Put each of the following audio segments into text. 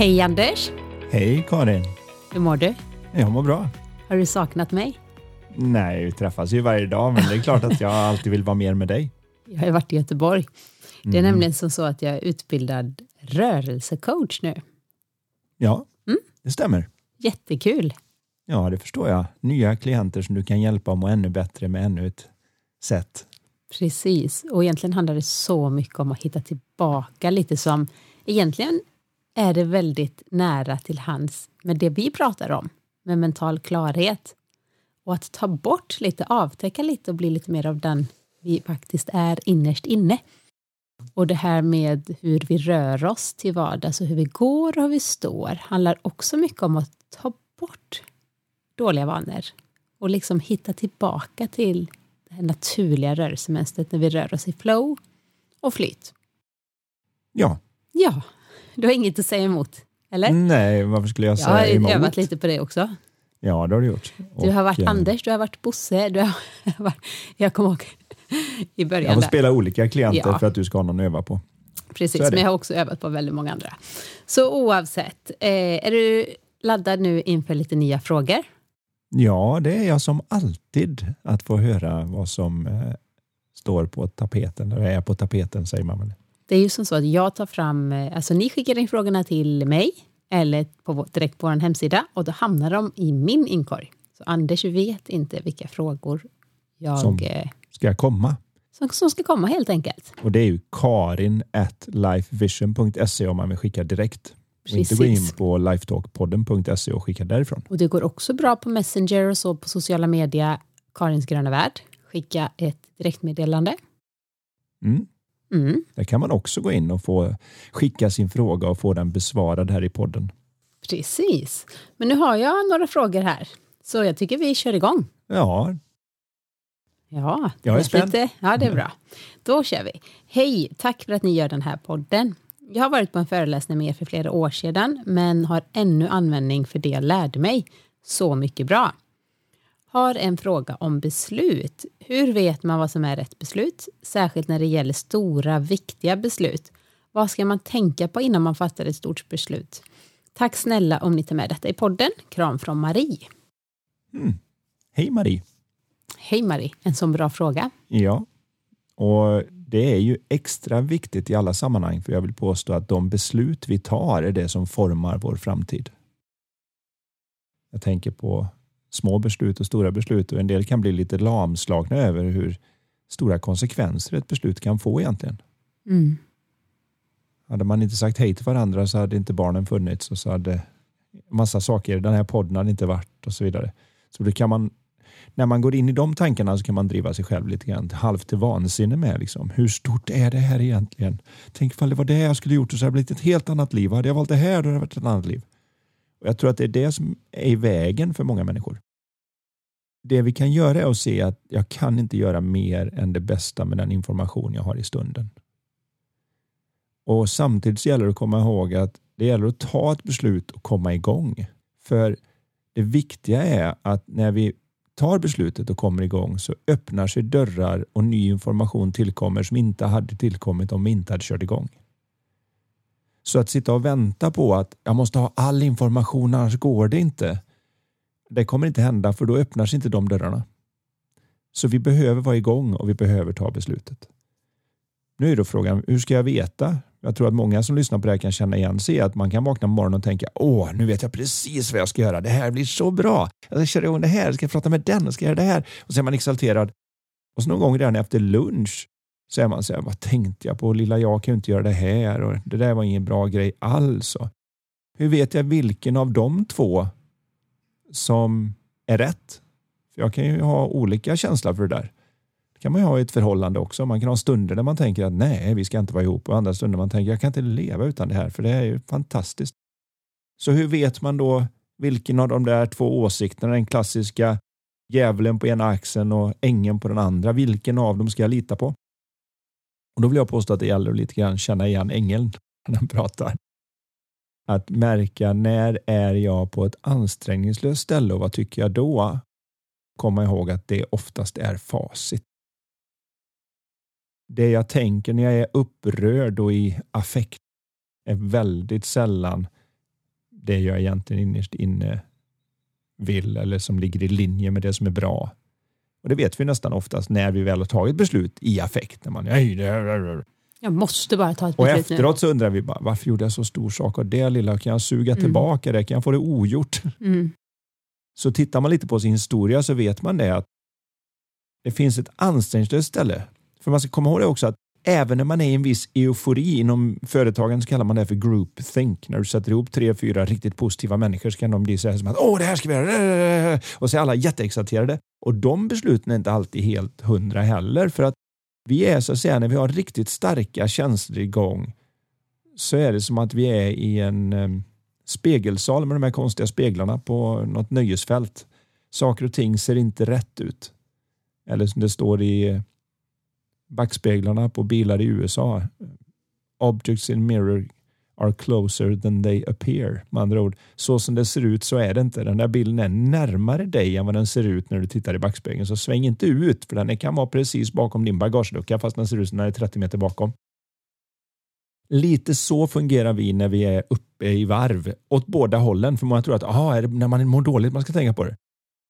Hej Anders! Hej Karin! Hur mår du? Jag mår bra. Har du saknat mig? Nej, vi träffas ju varje dag, men det är klart att jag alltid vill vara mer med dig. Jag har varit i Göteborg. Det är mm. nämligen som så att jag är utbildad rörelsecoach nu. Ja, mm. det stämmer. Jättekul. Ja, det förstår jag. Nya klienter som du kan hjälpa att må ännu bättre med ännu ett sätt. Precis, och egentligen handlar det så mycket om att hitta tillbaka lite som egentligen är det väldigt nära till hands med det vi pratar om, med mental klarhet. Och att ta bort lite, avtäcka lite och bli lite mer av den vi faktiskt är innerst inne. Och det här med hur vi rör oss till vardags och hur vi går och hur vi står handlar också mycket om att ta bort dåliga vanor och liksom hitta tillbaka till det här naturliga rörelsemönstret när vi rör oss i flow och flyt. Ja. Ja, du har inget att säga emot, eller? Nej, varför skulle jag säga emot? Jag har övat lite på det också. Ja, det har du gjort. Du har varit och, Anders, du har varit Bosse, du har varit, jag kommer ihåg i början. Jag får där. spela olika klienter ja. för att du ska ha någon att öva på. Precis, men jag har också övat på väldigt många andra. Så oavsett, eh, är du laddad nu inför lite nya frågor? Ja, det är jag som alltid att få höra vad som eh, står på tapeten, eller är på tapeten säger man väl. Det är ju som så att jag tar fram, eh, alltså ni skickar in frågorna till mig eller på, direkt på vår hemsida och då hamnar de i min inkorg. Så Anders vet inte vilka frågor jag... Som eh, ska komma. Som, som ska komma helt enkelt. Och det är ju karin at lifevision.se om man vill skicka direkt. Och inte gå in på lifetalkpodden.se och skicka därifrån. Och det går också bra på Messenger och så på sociala medier. Karins gröna värld. Skicka ett direktmeddelande. Mm. Mm. Där kan man också gå in och få skicka sin fråga och få den besvarad här i podden. Precis. Men nu har jag några frågor här, så jag tycker vi kör igång. Ja. Ja, jag är spänd. Lite, ja, det är bra. Då kör vi. Hej, tack för att ni gör den här podden. Jag har varit på en föreläsning med er för flera år sedan, men har ännu användning för det jag lärde mig. Så mycket bra. Har en fråga om beslut. Hur vet man vad som är rätt beslut? Särskilt när det gäller stora, viktiga beslut. Vad ska man tänka på innan man fattar ett stort beslut? Tack snälla om ni tar med detta i podden. Kram från Marie. Mm. Hej Marie. Hej Marie, en sån bra fråga. Ja, och det är ju extra viktigt i alla sammanhang för jag vill påstå att de beslut vi tar är det som formar vår framtid. Jag tänker på små beslut och stora beslut och en del kan bli lite lamslagna över hur stora konsekvenser ett beslut kan få egentligen. Mm. Hade man inte sagt hej till varandra så hade inte barnen funnits och så hade massa saker, den här podden hade inte varit och så vidare. Så det kan man, när man går in i de tankarna så kan man driva sig själv lite grann halvt till vansinne med liksom. hur stort är det här egentligen? Tänk ifall det var det jag skulle gjort och så hade det blivit ett helt annat liv. Hade jag valt det här då hade det varit ett annat liv. Och jag tror att det är det som är i vägen för många människor. Det vi kan göra är att se att jag kan inte göra mer än det bästa med den information jag har i stunden. Och Samtidigt gäller det att komma ihåg att det gäller att ta ett beslut och komma igång. För det viktiga är att när vi tar beslutet och kommer igång så öppnar sig dörrar och ny information tillkommer som inte hade tillkommit om vi inte hade kört igång. Så att sitta och vänta på att jag måste ha all information annars går det inte. Det kommer inte hända för då öppnar sig inte de dörrarna. Så vi behöver vara igång och vi behöver ta beslutet. Nu är då frågan, hur ska jag veta? Jag tror att många som lyssnar på det här kan känna igen sig att man kan vakna på morgonen och tänka åh, nu vet jag precis vad jag ska göra. Det här blir så bra. Jag ska köra igång det här, jag ska prata med den, jag ska göra det här. Och så är man exalterad. Och så någon gång redan efter lunch så är man så här, vad tänkte jag på? Lilla jag kan ju inte göra det här och det där var ingen bra grej alls. Hur vet jag vilken av de två som är rätt? För Jag kan ju ha olika känslor för det där. Det kan man ju ha i ett förhållande också. Man kan ha stunder där man tänker att nej, vi ska inte vara ihop och andra stunder man tänker jag kan inte leva utan det här för det är ju fantastiskt. Så hur vet man då vilken av de där två åsikterna, den klassiska djävulen på ena axeln och ängen på den andra, vilken av dem ska jag lita på? Och Då vill jag påstå att det gäller att lite grann känna igen ängeln när den pratar. Att märka när är jag på ett ansträngningslöst ställe och vad tycker jag då? Komma ihåg att det oftast är facit. Det jag tänker när jag är upprörd och i affekt är väldigt sällan det jag egentligen innerst inne vill eller som ligger i linje med det som är bra. Och Det vet vi nästan oftast när vi väl har tagit beslut i affekt. När man, jag måste bara ta ett och beslut efteråt nu. så undrar vi bara, varför gjorde jag så stor sak av det lilla? Kan jag suga Mm. tillbaka det? Kan jag få det ogjort? Mm. Så tittar man lite på sin historia så vet man det att det finns ett ansträngningslöst ställe. För man ska komma ihåg det också att även när man är i en viss eufori inom företagen så kallar man det för group think. När du sätter ihop tre, fyra riktigt positiva människor så kan de bli så här som att åh, det här ska vi göra. Och så är alla jätteexalterade. Och de besluten är inte alltid helt hundra heller för att vi är så att säga när vi har riktigt starka känslor igång så är det som att vi är i en ehm, spegelsal med de här konstiga speglarna på något nöjesfält. Saker och ting ser inte rätt ut. Eller som det står i backspeglarna på bilar i USA. Objects in mirror are closer than they appear. Med andra ord, så som det ser ut så är det inte. Den där bilden är närmare dig än vad den ser ut när du tittar i backspegeln. Så sväng inte ut, för den kan vara precis bakom din bagagelucka fast den ser ut som den är 30 meter bakom. Lite så fungerar vi när vi är uppe i varv åt båda hållen. För många tror att aha, är det när man mår dåligt man ska tänka på det.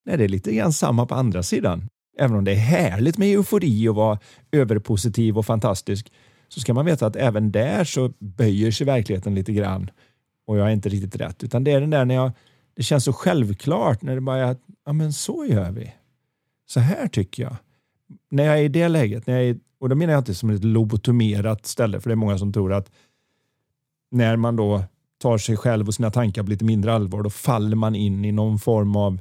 Nej, det är lite grann samma på andra sidan. Även om det är härligt med eufori och vara överpositiv och fantastisk så ska man veta att även där så böjer sig verkligheten lite grann och jag är inte riktigt rätt. Utan det är den där när jag, det känns så självklart när det bara är att ja, men så gör vi. Så här tycker jag. När jag är i det läget, när jag är, och då menar jag inte som ett lobotomerat ställe, för det är många som tror att när man då tar sig själv och sina tankar på lite mindre allvar, då faller man in i någon form av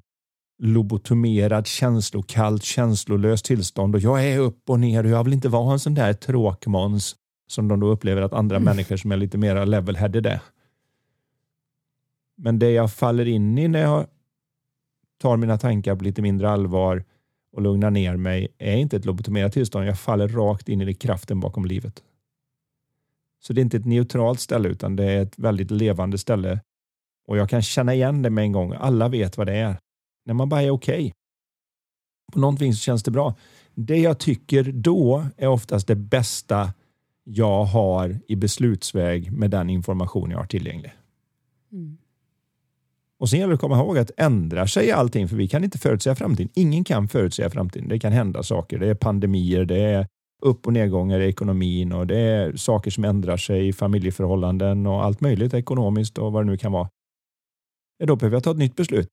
lobotomerad, känslokallt, känslolöst tillstånd och jag är upp och ner och jag vill inte vara en sån där tråkmåns som de då upplever att andra Mm. människor som är lite mer level-headed är. Men det jag faller in i när jag tar mina tankar på lite mindre allvar och lugnar ner mig är inte ett lobotomerat tillstånd. Jag faller rakt in i det kraften bakom livet. Så det är inte ett neutralt ställe utan det är ett väldigt levande ställe och jag kan känna igen det med en gång. Alla vet vad det är. När man bara är okej. Okay. På någonting så känns det bra. Det jag tycker då är oftast det bästa jag har i beslutsväg med den information jag har tillgänglig. Mm. Och sen gäller det att komma ihåg att ändrar sig allting, för vi kan inte förutsäga framtiden. Ingen kan förutsäga framtiden. Det kan hända saker. Det är pandemier, det är upp och nedgångar i ekonomin och det är saker som ändrar sig i familjeförhållanden och allt möjligt ekonomiskt och vad det nu kan vara. Då behöver jag ta ett nytt beslut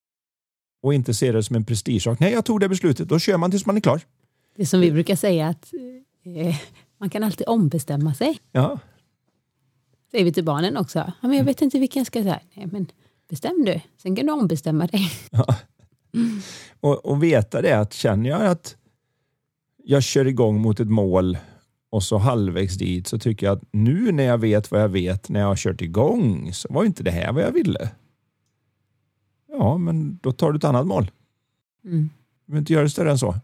och inte se det som en prestigesak. Nej, jag tog det beslutet. Då kör man tills man är klar. Det är som vi brukar säga att eh, man kan alltid ombestämma sig. Ja, Säger vi till barnen också. Ja, men jag vet inte vilken jag ska säga. Nej, men bestäm du. Sen kan du ombestämma dig. ja. Och, och veta det att känner jag att jag kör igång mot ett mål och så halvvägs dit så tycker jag att nu när jag vet vad jag vet när jag har kört igång så var inte det här vad jag ville. Ja, men då tar du ett annat mål. Mm. Du behöver inte göra det större än så.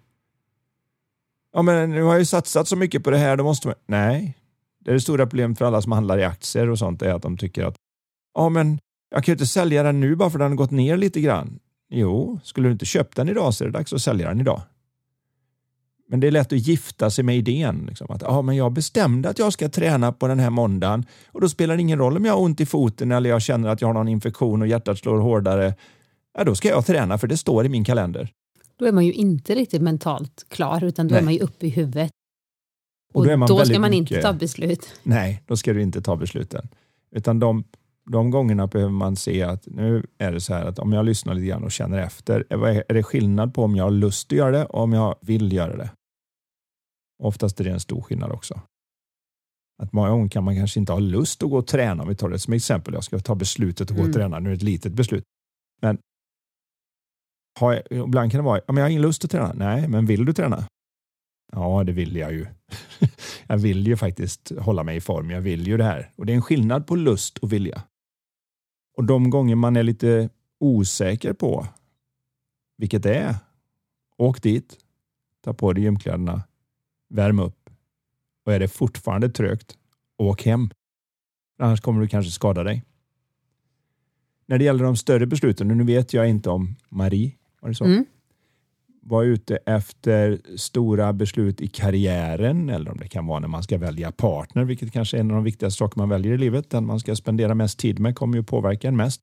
Ja, men nu har jag ju satsat så mycket på det här, då måste man... Nej, det är det stora problemet för alla som handlar i aktier och sånt är att de tycker att ja, men jag kan ju inte sälja den nu bara för den har gått ner lite grann. Jo, skulle du inte köpt den idag så är det dags att sälja den idag. Men det är lätt att gifta sig med idén. Liksom, att ja, men jag bestämde att jag ska träna på den här måndagen och då spelar det ingen roll om jag har ont i foten eller jag känner att jag har någon infektion och hjärtat slår hårdare. Ja, då ska jag träna för det står i min kalender. Då är man ju inte riktigt mentalt klar utan då Nej. är man ju uppe i huvudet. Och Och, då man då ska man mycket- inte ta beslut. Nej, då ska du inte ta besluten. Utan de, de gångerna behöver man se att nu är det så här att om jag lyssnar lite grann och känner efter, är det skillnad på om jag har lust att göra det och om jag vill göra det? Oftast är det en stor skillnad också. Att många gånger kan man kanske inte ha lust att gå och träna, om vi tar det som exempel. Jag ska ta beslutet att gå och Mm. träna, nu är det ett litet beslut. Men har jag, ibland kan det vara, ja, men jag har ingen lust att träna. Nej, men vill du träna? Ja, det vill jag ju. jag vill ju faktiskt hålla mig i form. Jag vill ju det här. Och det är en skillnad på lust och vilja. Och de gånger man är lite osäker på vilket det är, åk dit, ta på dig gymkläderna, värm upp och är det fortfarande trögt, åk hem. Annars kommer du kanske skada dig. När det gäller de större besluten, nu vet jag inte om Marie, var det så? Mm. var ute efter stora beslut i karriären eller om det kan vara när man ska välja partner, vilket kanske är en av de viktigaste saker man väljer i livet. Den man ska spendera mest tid med kommer ju påverka en mest.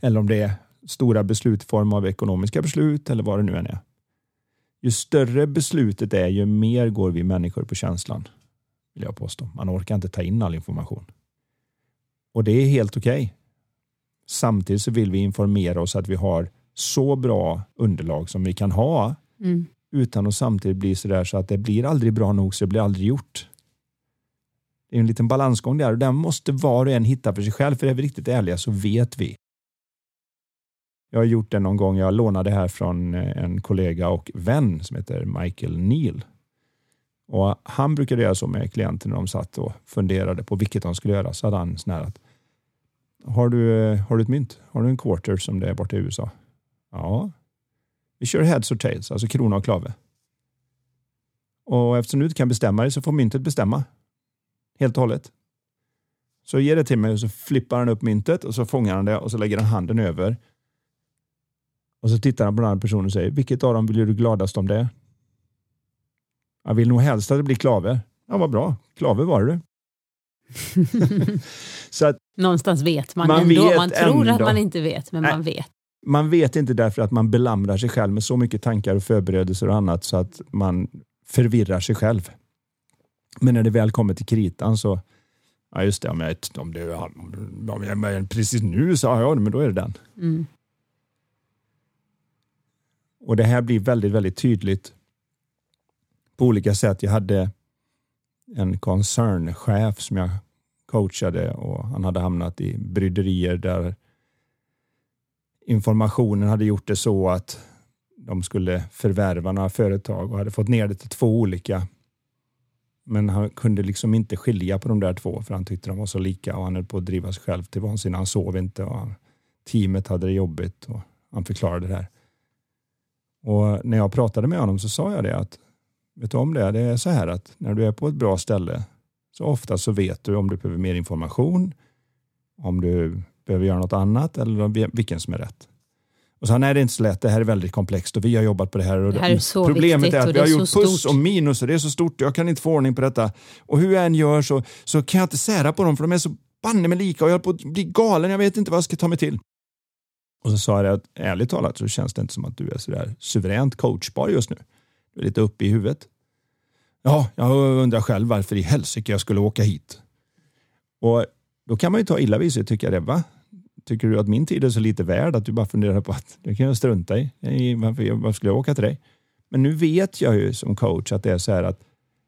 Eller om det är stora beslut i form av ekonomiska beslut eller vad det nu än är. Ju större beslutet är, ju mer går vi människor på känslan. Vill jag påstå. Man orkar inte ta in all information. Och det är helt okej. Okay. Samtidigt så vill vi informera oss att vi har så bra underlag som vi kan ha mm. utan att samtidigt bli så där så att det blir aldrig bra nog så det blir aldrig gjort. Det är en liten balansgång där och den måste var och en hitta för sig själv. För är vi riktigt ärliga så vet vi jag har gjort det någon gång. Jag lånade här från eh, en kollega och vän som heter Michael Neal. Och han brukade göra så med klienter när de satt och funderade på vilket de skulle göra. Så hade han snärat. Har du, eh, har du ett mynt? Har du en quarter som det är borta i USA? Ja. Vi kör heads or tails, alltså krona och klave. Och eftersom du inte kan bestämma dig så får myntet bestämma. Helt och hållet. Så ger det till mig och så flippar han upp myntet och så fångar han det och så lägger han handen över och så tittar han på den andra personen och säger, vilket av dem blir du gladast om det? Jag vill nog helst att det blir klave. Ja, vad bra. Klave var det. så att, Någonstans vet man, man ändå. Vet man tror ändå. att man inte vet, men Nej, man vet. Man vet inte därför att man belamrar sig själv med så mycket tankar och förberedelser och annat så att man förvirrar sig själv. Men när det väl kommer till kritan så, ja just det, om, jag, om, det, om jag, precis nu sa jag det, men då är det den. Mm. Och det här blir väldigt, väldigt tydligt på olika sätt. Jag hade en koncernchef som jag coachade och han hade hamnat i bryderier där informationen hade gjort det så att de skulle förvärva några företag och hade fått ner det till två olika. Men han kunde liksom inte skilja på de där två för han tyckte de var så lika och han höll på att driva sig själv till vansinne. Han sov inte och teamet hade det jobbigt och han förklarade det här. Och när jag pratade med honom så sa jag det att vet du om det? Det är så här att när du är på ett bra ställe så ofta så vet du om du behöver mer information, om du behöver göra något annat eller vilken som är rätt. Och så han, nej det är inte så lätt, det här är väldigt komplext och vi har jobbat på det här. Och det här är så problemet är att vi har gjort plus och minus och det är så stort jag kan inte få ordning på detta. Och hur jag än gör så, så kan jag inte sära på dem för de är så banne med lika och jag håller på att bli galen, jag vet inte vad jag ska ta mig till. Och så sa jag att ärligt talat så känns det inte som att du är så där suveränt coachbar just nu. Du är lite uppe i huvudet. Ja, jag undrar själv varför i helsike jag skulle åka hit. Och då kan man ju ta illa vid sig tycka det. Va? Tycker du att min tid är så lite värd att du bara funderar på att det kan jag strunta i. Varför, varför skulle jag åka till dig? Men nu vet jag ju som coach att det är så här att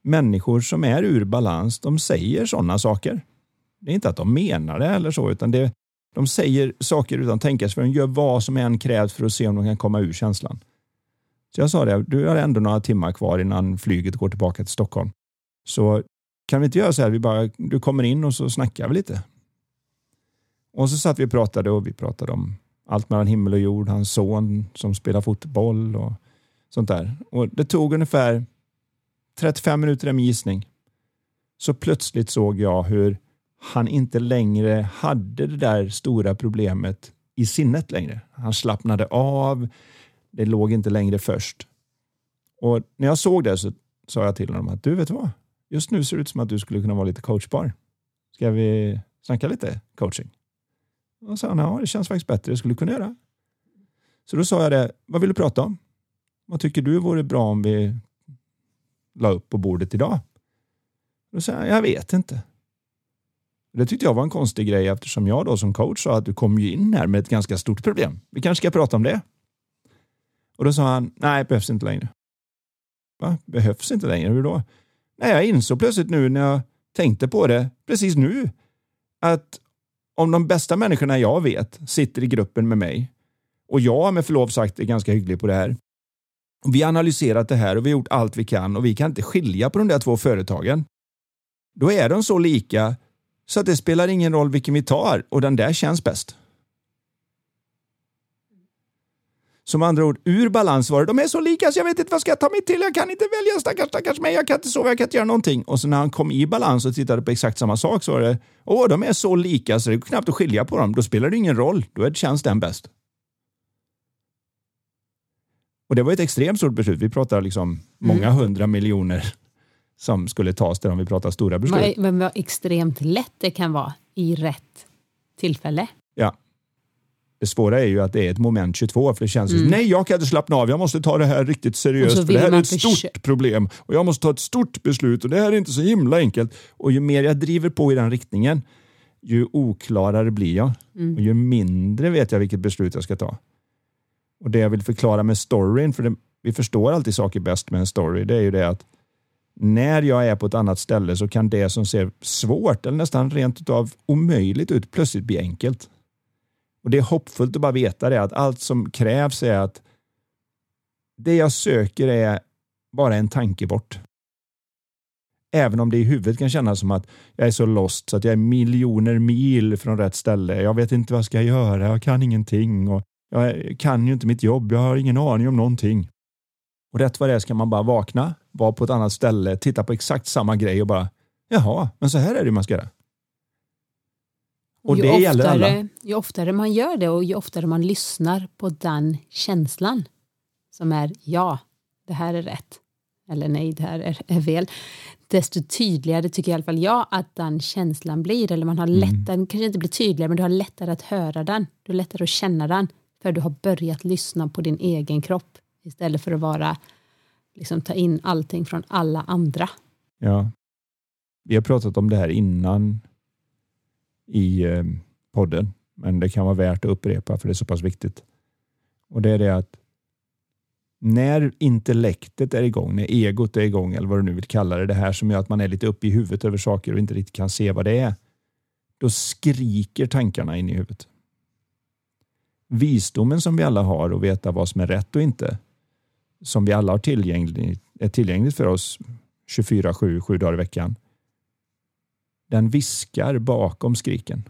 människor som är ur balans, de säger sådana saker. Det är inte att de menar det eller så, utan det, de säger saker utan att tänka sig för. De gör vad som än krävs för att se om de kan komma ur känslan. Så jag sa det, du har ändå några timmar kvar innan flyget går tillbaka till Stockholm. Så kan vi inte göra så här, vi bara, du kommer in och så snackar vi lite. Och så satt vi och pratade och vi pratade om allt mellan himmel och jord, hans son som spelar fotboll och sånt där. Och det tog ungefär 35 minuter med gissning. Så plötsligt såg jag hur han inte längre hade det där stora problemet i sinnet längre. Han slappnade av. Det låg inte längre först. Och när jag såg det så sa jag till honom att du vet vad? Just nu ser det ut som att du skulle kunna vara lite coachbar. Ska vi snacka lite coaching? Och sa han, ja det känns faktiskt bättre, det skulle du kunna göra. Så då sa jag det, vad vill du prata om? Vad tycker du vore bra om vi la upp på bordet idag? Då sa jag, jag vet inte. Det tyckte jag var en konstig grej eftersom jag då som coach sa att du kom ju in här med ett ganska stort problem. Vi kanske ska prata om det. Och då sa han, nej, behövs inte längre. Va? Behövs inte längre? Hur då? Nej, jag insåg plötsligt nu när jag tänkte på det, precis nu, att om de bästa människorna jag vet sitter i gruppen med mig och jag med förlov sagt är ganska hygglig på det här Vi har analyserat det här och vi har gjort allt vi kan och vi kan inte skilja på de där två företagen. Då är de så lika så att det spelar ingen roll vilken vi tar och den där känns bäst. Som andra ord, ur balans var det. De är så lika så jag vet inte vad ska jag ta mig till. Jag kan inte välja, stackars, stackars mig. Jag kan inte sova, jag kan inte göra någonting. Och så när han kom i balans och tittade på exakt samma sak så var det, åh, de är så lika så det är knappt att skilja på dem. Då spelar det ingen roll. Då känns den bäst. Och det var ett extremt stort beslut. Vi pratar liksom många mm. hundra miljoner som skulle tas där om vi pratar stora beslut. Men vad extremt lätt det kan vara i rätt tillfälle. Ja. Det svåra är ju att det är ett moment 22 för det känns mm. som nej jag kan inte slappna av, jag måste ta det här riktigt seriöst för det här är ett stort problem och jag måste ta ett stort beslut och det här är inte så himla enkelt. Och ju mer jag driver på i den riktningen ju oklarare blir jag mm. och ju mindre vet jag vilket beslut jag ska ta. Och det jag vill förklara med storyn, för det, vi förstår alltid saker bäst med en story, det är ju det att när jag är på ett annat ställe så kan det som ser svårt eller nästan rent av omöjligt ut plötsligt bli enkelt. Och Det är hoppfullt att bara veta det att allt som krävs är att det jag söker är bara en tanke bort. Även om det i huvudet kan kännas som att jag är så lost så att jag är miljoner mil från rätt ställe. Jag vet inte vad jag ska göra, jag kan ingenting och jag kan ju inte mitt jobb, jag har ingen aning om någonting. Och rätt vad det är ska man bara vakna, vara på ett annat ställe, titta på exakt samma grej och bara jaha, men så här är det man ska göra. Och ju det oftare, gäller alla. Ju oftare man gör det och ju oftare man lyssnar på den känslan som är ja, det här är rätt eller nej, det här är, är fel desto tydligare tycker i alla fall jag att den känslan blir. Eller man har lättare, mm. den kanske inte blir tydligare, men du har lättare att höra den. Du har lättare att känna den. För du har börjat lyssna på din egen kropp istället för att vara liksom ta in allting från alla andra. Ja. Vi har pratat om det här innan i eh, podden, men det kan vara värt att upprepa för det är så pass viktigt. Och det är det att när intellektet är igång, när egot är igång eller vad du nu vill kalla det, det här som gör att man är lite uppe i huvudet över saker och inte riktigt kan se vad det är, då skriker tankarna in i huvudet. Visdomen som vi alla har och veta vad som är rätt och inte, som vi alla har tillgängligt, är tillgängligt för oss 24-7, sju dagar i veckan, den viskar bakom skriken.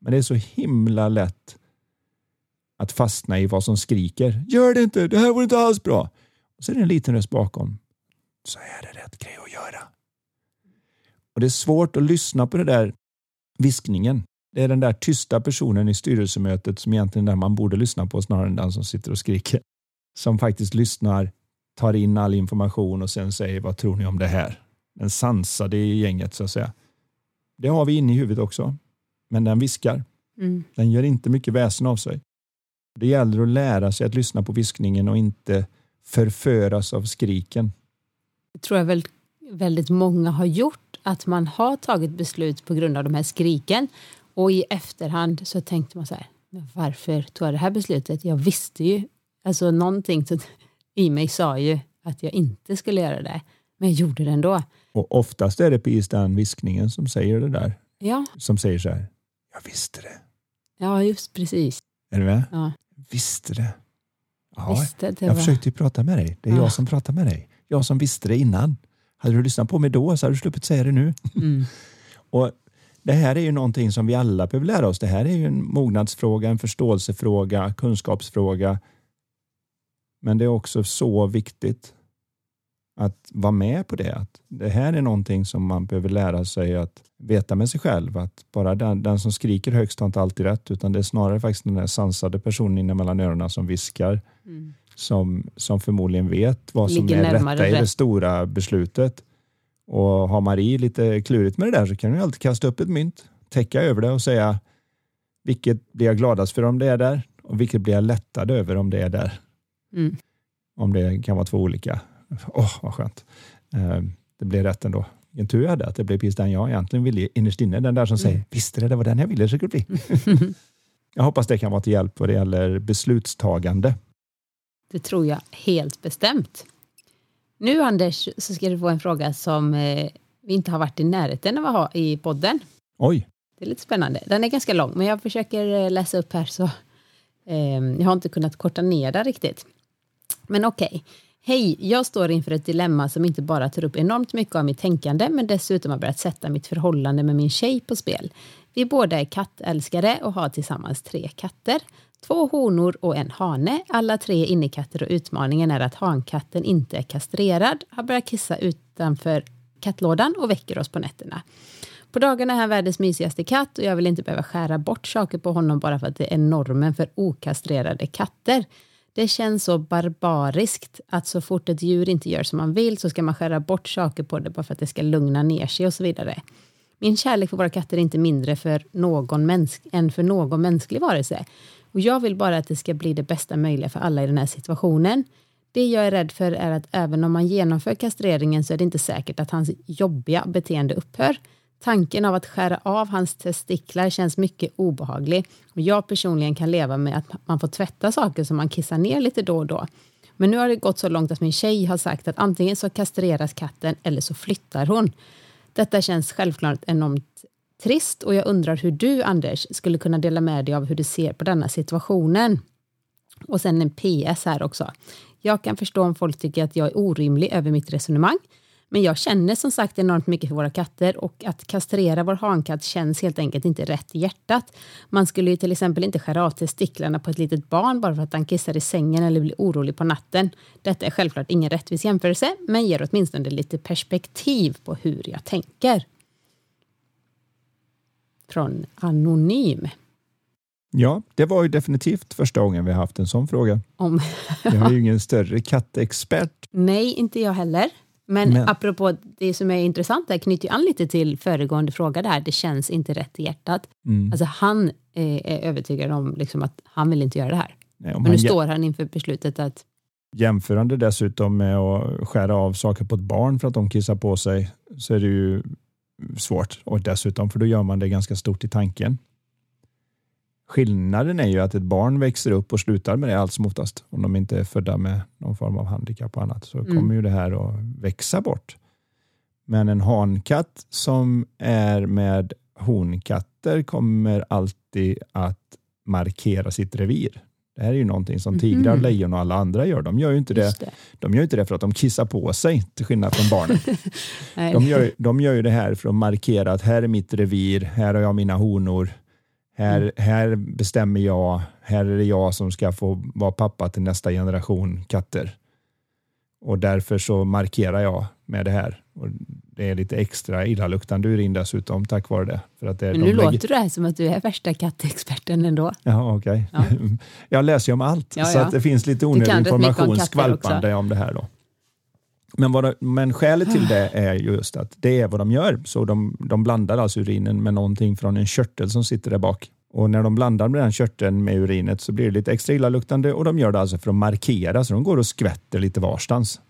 Men det är så himla lätt att fastna i vad som skriker. Gör det inte, det här vore inte alls bra. Och så är det en liten röst bakom. Så är det rätt grej att göra. Och Det är svårt att lyssna på den där viskningen. Det är den där tysta personen i styrelsemötet som egentligen där man borde lyssna på snarare än den som sitter och skriker. Som faktiskt lyssnar, tar in all information och sen säger vad tror ni om det här? Den sansade i gänget så att säga. Det har vi inne i huvudet också. Men den viskar. Mm. Den gör inte mycket väsen av sig. Det gäller att lära sig att lyssna på viskningen och inte förföras av skriken. Det tror jag väl väldigt många har gjort, att man har tagit beslut på grund av de här skriken och i efterhand så tänkte man så här, varför tog jag det här beslutet? Jag visste ju, alltså någonting i mig sa ju att jag inte skulle göra det, men jag gjorde det ändå. Och oftast är det precis den viskningen som säger det där. Ja. Som säger så här, jag visste det. Ja, just precis. Är du med? Ja. Visste det. Ja, visste det jag var... försökte ju prata med dig. Det är ja. jag som pratar med dig. Jag som visste det innan. Hade du lyssnat på mig då så hade du sluppit säga det nu. Mm. och Det här är ju någonting som vi alla behöver lära oss. Det här är ju en mognadsfråga, en förståelsefråga, kunskapsfråga. Men det är också så viktigt att vara med på det. Att det här är någonting som man behöver lära sig att veta med sig själv. Att bara den, den som skriker högst har inte alltid rätt utan det är snarare faktiskt den där sansade personen inne mellan öronen som viskar. Mm. Som, som förmodligen vet vad som Ligger är rätta i det stora beslutet. Och har Marie lite klurigt med det där så kan hon alltid kasta upp ett mynt, täcka över det och säga vilket blir jag gladast för om det är där och vilket blir jag lättad över om det är där. Mm. Om det kan vara två olika Åh, oh, vad skönt. Eh, det blev rätt ändå. Vilken tur jag hade att det blev precis den jag egentligen ville innerst inne. Den där som säger, mm. visste det, det var den jag ville det skulle bli. jag hoppas det kan vara till hjälp vad det gäller beslutstagande. Det tror jag helt bestämt. Nu Anders så ska du få en fråga som eh, vi inte har varit i närheten av att ha i podden. Oj. Det är lite spännande. Den är ganska lång men jag försöker eh, läsa upp här så eh, jag har inte kunnat korta ner den riktigt. Men okej. Okay. Hej, jag står inför ett dilemma som inte bara tar upp enormt mycket av mitt tänkande men dessutom har börjat sätta mitt förhållande med min tjej på spel. Vi båda är kattälskare och har tillsammans tre katter. Två honor och en hane, alla tre innekatter och utmaningen är att hankatten inte är kastrerad, har börjat kissa utanför kattlådan och väcker oss på nätterna. På dagarna är han världens mysigaste katt och jag vill inte behöva skära bort saker på honom bara för att det är normen för okastrerade katter. Det känns så barbariskt att så fort ett djur inte gör som man vill så ska man skära bort saker på det bara för att det ska lugna ner sig och så vidare. Min kärlek för våra katter är inte mindre för någon mänsk än för någon mänsklig varelse. Och jag vill bara att det ska bli det bästa möjliga för alla i den här situationen. Det jag är rädd för är att även om man genomför kastreringen så är det inte säkert att hans jobbiga beteende upphör. Tanken av att skära av hans testiklar känns mycket obehaglig och jag personligen kan leva med att man får tvätta saker som man kissar ner lite då och då. Men nu har det gått så långt att min tjej har sagt att antingen så kastreras katten eller så flyttar hon. Detta känns självklart enormt trist och jag undrar hur du, Anders, skulle kunna dela med dig av hur du ser på denna situationen. Och sen en PS här också. Jag kan förstå om folk tycker att jag är orimlig över mitt resonemang, men jag känner som sagt enormt mycket för våra katter och att kastrera vår hankatt känns helt enkelt inte rätt i hjärtat. Man skulle ju till exempel inte skära av testiklarna på ett litet barn bara för att han kissar i sängen eller blir orolig på natten. Detta är självklart ingen rättvis jämförelse, men ger åtminstone lite perspektiv på hur jag tänker. Från Anonym. Ja, det var ju definitivt första gången vi har haft en sån fråga. Om... jag är ju ingen större kattexpert. Nej, inte jag heller. Men, Men apropå det som är intressant där knyter an lite till föregående fråga där. Det känns inte rätt i hjärtat. Mm. Alltså han är, är övertygad om liksom att han vill inte göra det här. Nej, Men nu står han inför beslutet att Jämförande dessutom med att skära av saker på ett barn för att de kissar på sig så är det ju svårt. Och dessutom, för då gör man det ganska stort i tanken. Skillnaden är ju att ett barn växer upp och slutar med det allt som oftast. Om de inte är födda med någon form av handikapp och annat så mm. kommer ju det här att växa bort. Men en hankatt som är med honkatter kommer alltid att markera sitt revir. Det här är ju någonting som tigrar, mm. lejon och alla andra gör. De gör ju inte det, det. De gör inte det för att de kissar på sig, till skillnad från barnen. de, gör, de gör ju det här för att markera att här är mitt revir, här har jag mina honor. Här, mm. här bestämmer jag, här är det jag som ska få vara pappa till nästa generation katter. Och därför så markerar jag med det här. Och det är lite extra illaluktande urin dessutom tack vare det. För att det Men nu låter lägger... det här som att du är värsta kattexperten ändå. Ja, okej. Okay. Ja. jag läser ju om allt, ja, så att det finns lite onödig information skvalpande om det här. Då. Men, vad, men skälet till det är just att det är vad de gör. Så de, de blandar alltså urinen med någonting från en körtel som sitter där bak. Och när de blandar med den körteln med urinet så blir det lite extra illaluktande och de gör det alltså för att markera, så de går och skvätter lite varstans.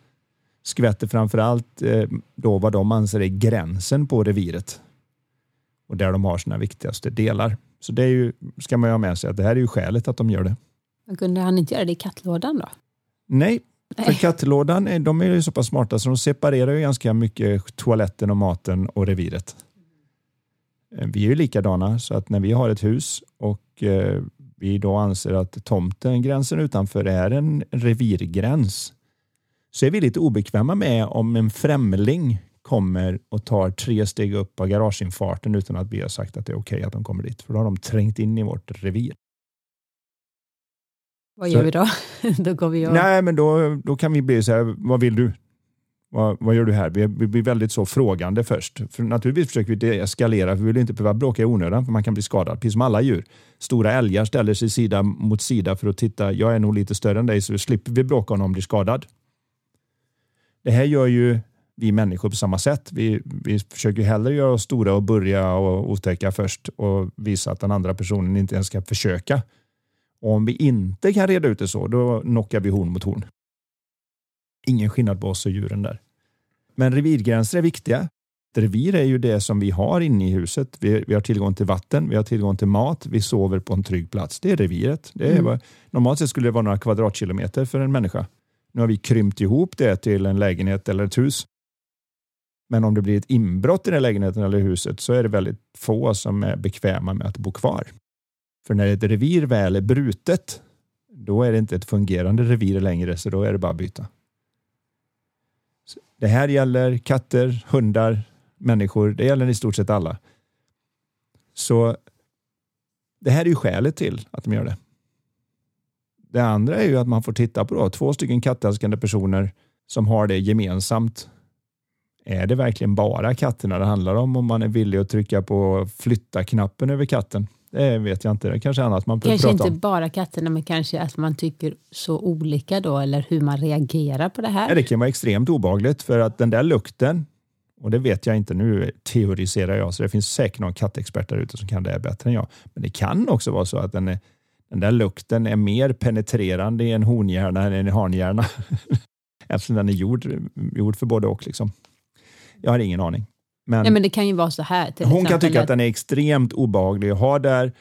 Skvätter framför allt eh, då vad de anser är gränsen på reviret och där de har sina viktigaste delar. Så det är ju, ska man ju ha med sig att det här är ju skälet att de gör det. Men kunde han inte göra det i kattlådan då? Nej, för kattlådan de är ju så pass smarta så de separerar ju ganska mycket toaletten och maten och reviret. Eh, vi är ju likadana så att när vi har ett hus och eh, vi då anser att tomten, gränsen utanför, är en revirgräns så är vi lite obekväma med om en främling kommer och tar tre steg upp på garageinfarten utan att vi har sagt att det är okej okay att de kommer dit. För då har de trängt in i vårt revir. Vad gör så, vi då? då går vi och... Nej, men då, då kan vi bli så här, vad vill du? Vad, vad gör du här? Vi, vi blir väldigt så frågande först. För naturligtvis försöker vi deeskalera, för vi vill inte behöva bråka i onödan, för man kan bli skadad, precis som alla djur. Stora älgar ställer sig sida mot sida för att titta, jag är nog lite större än dig, så slipper vi bråka om någon blir skadad. Det här gör ju vi människor på samma sätt. Vi, vi försöker hellre göra oss stora och börja och otäcka först och visa att den andra personen inte ens ska försöka. Och om vi inte kan reda ut det så, då knockar vi horn mot horn. Ingen skillnad på oss och djuren där. Men revirgränser är viktiga. Ett revir är ju det som vi har inne i huset. Vi, vi, har tillgång till vatten, vi har tillgång till mat, vi sover på en trygg plats. Det är reviret. Det är, mm. Normalt sett skulle det vara några kvadratkilometer för en människa. Nu har vi krympt ihop det till en lägenhet eller ett hus. Men om det blir ett inbrott i den lägenheten eller huset så är det väldigt få som är bekväma med att bo kvar. För när ett revir väl är brutet, då är det inte ett fungerande revir längre, så då är det bara att byta. Det här gäller katter, hundar, människor. Det gäller i stort sett alla. Så det här är ju skälet till att de gör det. Det andra är ju att man får titta på då, två stycken kattälskande personer som har det gemensamt. Är det verkligen bara katterna det handlar om om man är villig att trycka på flytta-knappen över katten? Det vet jag inte. Det kanske är annat man Kanske prata inte om. bara katterna, men kanske att man tycker så olika då, eller hur man reagerar på det här. Det kan vara extremt obagligt för att den där lukten, och det vet jag inte, nu teoriserar jag, så det finns säkert någon kattexpert där ute som kan det här bättre än jag. Men det kan också vara så att den, är, den där lukten är mer penetrerande i en honhjärna än i en hanhjärna. Eftersom den är gjord, gjord för både och. Liksom. Jag har ingen aning. Men, Nej, men det kan ju vara så här. Hon kan exempel tycka att den är extremt obehaglig att ha där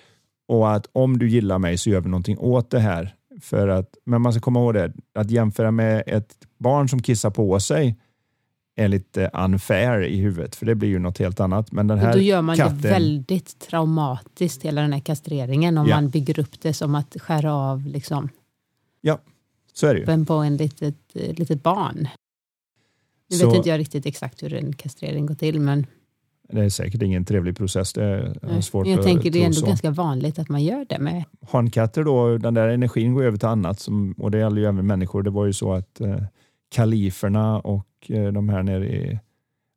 och att om du gillar mig så gör vi någonting åt det här. För att, men man ska komma ihåg det, att jämföra med ett barn som kissar på sig är lite unfair i huvudet, för det blir ju något helt annat. Men den här Och då gör man katten, det väldigt traumatiskt, hela den här kastreringen, om Ja. man bygger upp det som att skära av liksom, så är det ju. på en litet, litet barn. Nu vet inte jag riktigt exakt hur en kastrering går till, men Det är säkert ingen trevlig process. Det är Nej. svårt jag att tänker det är ändå så. ganska vanligt att man gör det med. Hankatter då, den där energin går över till annat som, och det gäller ju även människor. Det var ju så att eh, kaliferna och eh, de här nere i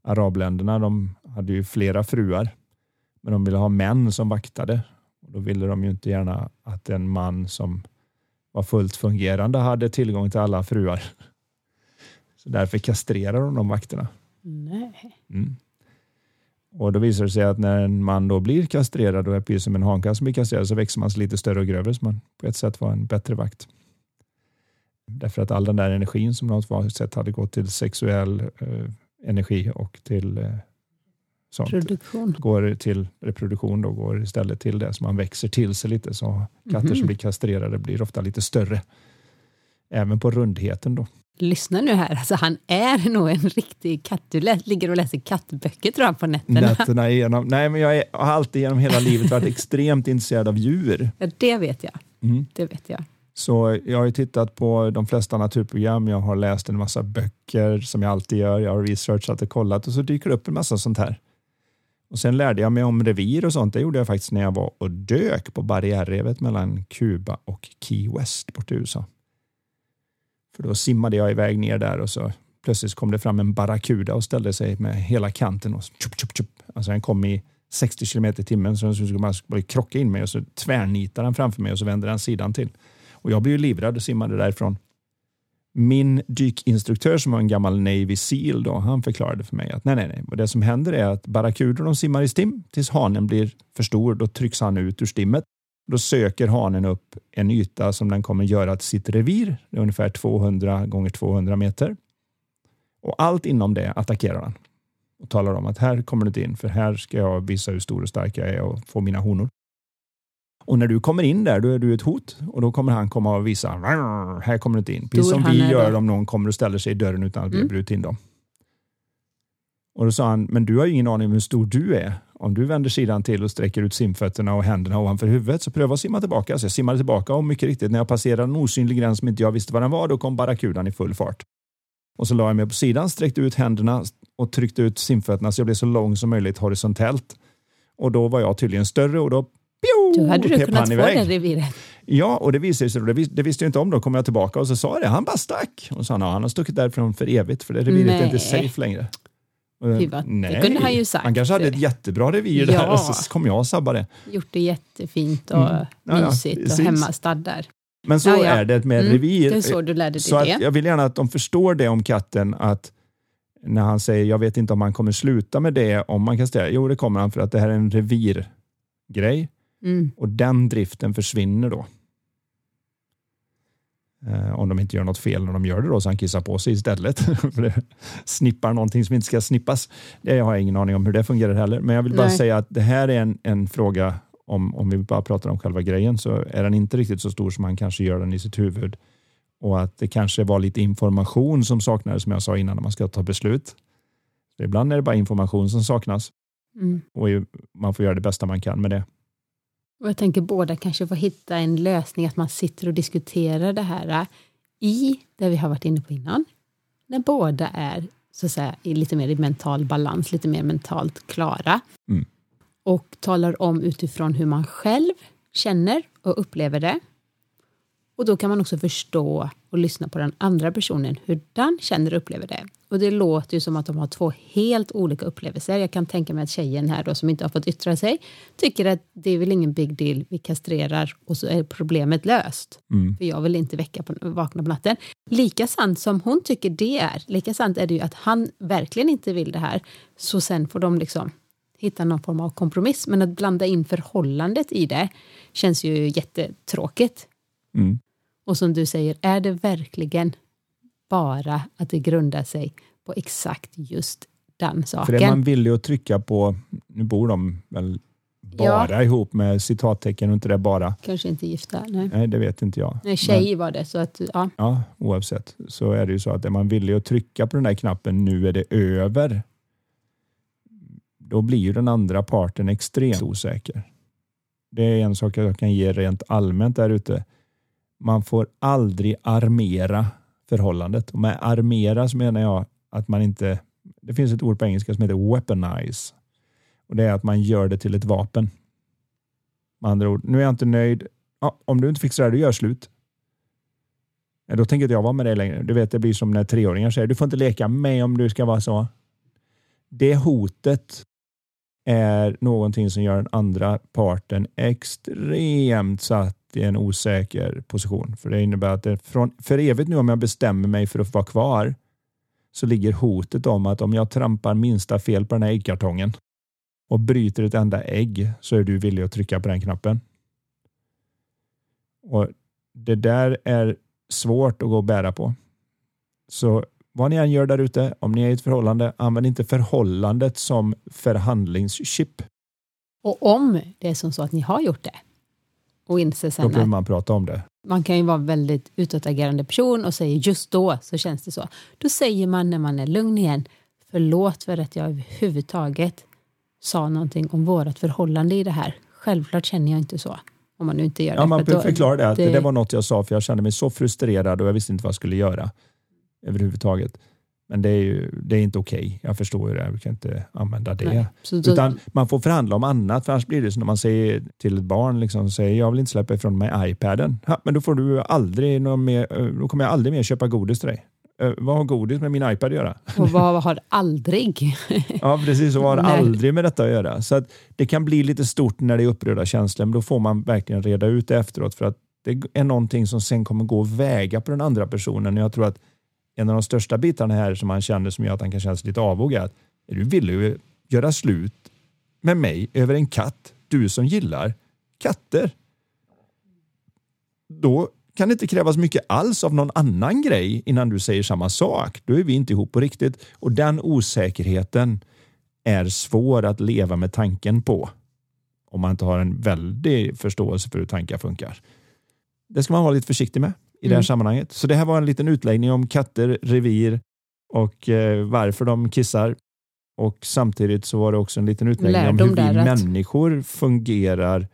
arabländerna, de hade ju flera fruar. Men de ville ha män som vaktade. Och då ville de ju inte gärna att en man som var fullt fungerande hade tillgång till alla fruar. Så därför kastrerar de de vakterna. Nej. Mm. Och då visar det sig att när en man då blir kastrerad och är precis som en hankatt som blir kastrerad så växer man sig lite större och grövre så man på ett sätt var en bättre vakt. Därför att all den där energin som något sätt hade gått till sexuell eh, energi och till eh, sånt Produktion. går till reproduktion då går istället till det så man växer till sig lite så katter som Mhm. blir kastrerade blir ofta lite större. Även på rundheten då. Lyssna nu här, alltså han är nog en riktig katt. Du ligger och läser kattböcker tror jag på nätterna. Nätterna igenom. Nej, men jag är, har alltid genom hela livet varit extremt intresserad av djur. Ja, det vet jag. Mm. Det vet jag. Så jag har ju tittat på de flesta naturprogram, jag har läst en massa böcker som jag alltid gör, jag har researchat och kollat och så dyker det upp en massa sånt här. Och Sen lärde jag mig om revir och sånt, det gjorde jag faktiskt när jag var och dök på barriärrevet mellan Kuba och Key West bort i USA. För då simmade jag iväg ner där och så plötsligt kom det fram en barracuda och ställde sig med hela kanten och tjup, tjup, tjup. Alltså den kom i 60 kilometer i timmen så den skulle man krocka in mig och så tvärnitar den framför mig och så vänder den sidan till. Och jag blev ju livrädd och simmade därifrån. Min dykinstruktör som var en gammal Navy Seal då, han förklarade för mig att nej, nej, nej. Och det som händer är att barracudor de simmar i stim tills hanen blir för stor. Då trycks han ut ur stimmet. Då söker hanen upp en yta som den kommer göra till sitt revir. Det är ungefär 200 gånger 200 meter. Och allt inom det attackerar han och talar om att här kommer du inte in för här ska jag visa hur stor och stark jag är och få mina honor. Och när du kommer in där, då är du ett hot och då kommer han komma och visa, "Rrr, här kommer du inte in. Precis som vi gör om någon kommer och ställer sig i dörren utan att vi Mm. brutit in dem. Och då sa han, men du har ju ingen aning om hur stor du är. Om du vänder sidan till och sträcker ut simfötterna och händerna ovanför huvudet så pröva att simma tillbaka. Så jag simmade tillbaka och mycket riktigt när jag passerade en osynlig gräns som inte jag visste vad den var, då kom barracudan i full fart. Och så la jag mig på sidan, sträckte ut händerna och tryckte ut simfötterna så jag blev så lång som möjligt horisontellt. Och då var jag tydligen större och då pio, Då hade du kunnat få iväg. det reviret. Ja, och det visade sig, det, vis, det visste jag inte om. Då kom jag tillbaka och så sa det. Han bara stack. Och så sa han, han har stuckit därifrån för evigt för det reviret är inte Nej. safe längre. Fy vad- det kunde han ju sagt. Han kanske hade ett jättebra revir där Ja. och så kom jag och sabbade. Gjort det jättefint och Mm. Ja, ja, mysigt och hemmastad där. Men så är det med Mm, revir. Det är så du lärde Så dig att det. jag vill gärna att de förstår det om katten att när han säger jag vet inte om han kommer sluta med det om man kastrerar. Jo, det kommer han för att det här är en revirgrej Mm. och den driften försvinner då. Eh, om de inte gör något fel när de gör det då så han kissar på sig istället. snippar någonting som inte ska snippas. Det har jag ingen aning om hur det fungerar heller. Men jag vill bara Nej. säga att det här är en, en fråga om, om vi bara pratar om själva grejen så är den inte riktigt så stor som han kanske gör den i sitt huvud. Och att det kanske var lite information som saknades som jag sa innan när man ska ta beslut. Så ibland är det bara information som saknas Mm. och man får göra det bästa man kan med det. Och jag tänker båda kanske får hitta en lösning, att man sitter och diskuterar det här äh, i det vi har varit inne på innan. När båda är så att säga, lite mer i mental balans, lite mer mentalt klara. Mm. Och talar om utifrån hur man själv känner och upplever det. Och då kan man också förstå och lyssna på den andra personen, hur den känner och upplever det. Och det låter ju som att de har två helt olika upplevelser. Jag kan tänka mig att tjejen här då som inte har fått yttra sig tycker att det är väl ingen big deal, vi kastrerar och så är problemet löst. Mm. För jag vill inte väcka på, vakna på natten. Lika sant som hon tycker det är, lika sant är det ju att han verkligen inte vill det här. Så sen får de liksom hitta någon form av kompromiss. Men att blanda in förhållandet i det känns ju jättetråkigt. Mm. Och som du säger, är det verkligen bara att det grundar sig på exakt just den För saken? det man vill ju trycka på, nu bor de väl bara ihop med citattecken och inte det bara. Kanske inte gifta, nej. Nej, det vet inte jag. Nej, tjej var det, så att ja. Ja, oavsett så är det ju så att är man villig att trycka på den där knappen nu är det över. Då blir ju den andra parten extremt osäker. Det är en sak jag kan ge rent allmänt där ute. Man får aldrig armera förhållandet. Och med armera så menar jag att man inte, det finns ett ord på engelska som heter weaponize. Och det är att man gör det till ett vapen. Med andra ord, nu är jag inte nöjd. Ja, om du inte fixar det, här, du gör slut. Ja, Då tänker inte jag vara med dig längre. Du vet, det blir som när treåringar säger, du får inte leka med mig om du ska vara så. Det hotet är någonting som gör den andra parten extremt satt i en osäker position. För det innebär att det från, för evigt nu om jag bestämmer mig för att vara kvar så ligger hotet om att om jag trampar minsta fel på den här äggkartongen och bryter ett enda ägg så är du villig att trycka på den knappen. Och Det där är svårt att gå och bära på. Så vad ni än gör där ute, om ni är i ett förhållande, använd inte förhållandet som förhandlingschip. Och om det är som så att ni har gjort det och inser Då sen behöver att man prata om det. man kan ju vara en väldigt utåtagerande person och säger just då så känns det så. Då säger man när man är lugn igen, förlåt för att jag överhuvudtaget sa någonting om vårt förhållande i det här. Självklart känner jag inte så. Om man nu inte gör det. Ja, man för då- förklarar det, att det... det- var något jag sa för jag kände mig så frustrerad och jag visste inte vad jag skulle göra överhuvudtaget. Men det är, ju, det är inte okej. Jag förstår ju det. Vi kan inte använda det. Nej. Så då, Utan man får förhandla om annat, för annars blir det som när man säger till ett barn, liksom, säger, jag vill inte släppa ifrån mig iPaden. Ha, men då, får du aldrig någon mer, eh, då kommer jag aldrig mer köpa godis till dig. Eh, vad har godis med min iPad att göra? och vad har aldrig? Ja, precis. Så har det Nej. aldrig med detta att göra. Så att det kan bli lite stort när det är upprörda känslor, men då får man verkligen reda ut det efteråt. För att det är någonting som sen kommer gå att väga på den andra personen. Jag tror att en av de största bitarna här som han känner som gör att han kan känna sig lite avog är att är du villig att göra slut med mig över en katt? Du som gillar katter. Då kan det inte krävas mycket alls av någon annan grej innan du säger samma sak. Då är vi inte ihop på riktigt. Och den osäkerheten är svår att leva med tanken på. Om man inte har en väldig förståelse för hur tankar funkar. Det ska man vara lite försiktig med i det här Mm. sammanhanget. Så det här var en liten utläggning om katter, revir och eh, varför de kissar. Och samtidigt så var det också en liten utläggning om hur vi där att- människor fungerar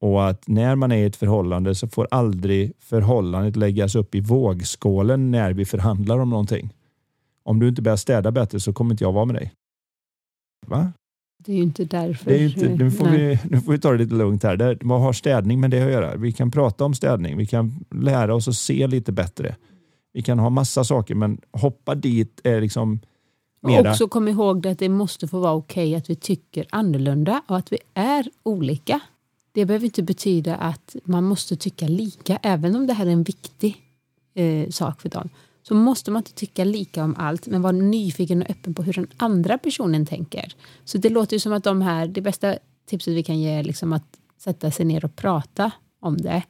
och att när man är i ett förhållande så får aldrig förhållandet läggas upp i vågskålen när vi förhandlar om någonting. Om du inte börjar städa bättre så kommer inte jag vara med dig. Va? Det är ju inte därför. Det är inte, nu, får Nej. vi, nu får vi ta det lite lugnt här. Det, vad har städning med det att göra? Vi kan prata om städning. Vi kan lära oss att se lite bättre. Vi kan ha massa saker, men hoppa dit är liksom mera... Och också kom ihåg att det måste få vara okej att vi tycker annorlunda och att vi är olika. Det behöver inte betyda att man måste tycka lika, även om det här är en viktig eh, sak för dem. Så måste man inte tycka lika om allt, men vara nyfiken och öppen på hur den andra personen tänker. Så det låter ju som att de här, det bästa tipset vi kan ge är liksom att sätta sig ner och prata om det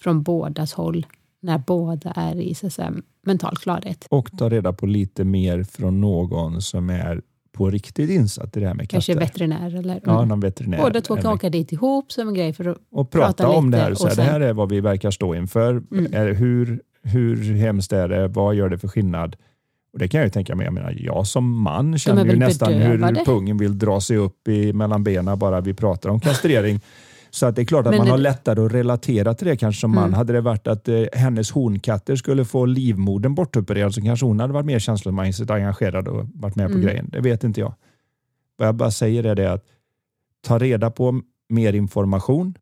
från bådas håll, när båda är i så säga, mental klarhet. Och ta reda på lite mer från någon som är på riktigt insatt i det här med katter. Kanske veterinär eller... Ja, någon veterinär. Båda två kan åka dit ihop som en grej för att och prata, prata om det här. Så och här sen- Det här är vad vi verkar stå inför. Mm. Är, hur, hur hemskt är det? Vad gör det för skillnad? Och Det kan jag ju tänka mig. Jag, menar, jag som man känner ju nästan hur bedövade? pungen vill dra sig upp i, mellan benen bara vi pratar om kastrering. Så att det är klart att Men man har lättare att relatera till det kanske som man. Mm. Hade det varit att eh, hennes honkatter skulle få livmodern bortopererad så kanske hon hade varit mer känslomässigt engagerad och varit med på Mm. grejen. Det vet inte jag. Vad jag bara säger är det att ta reda på mer information.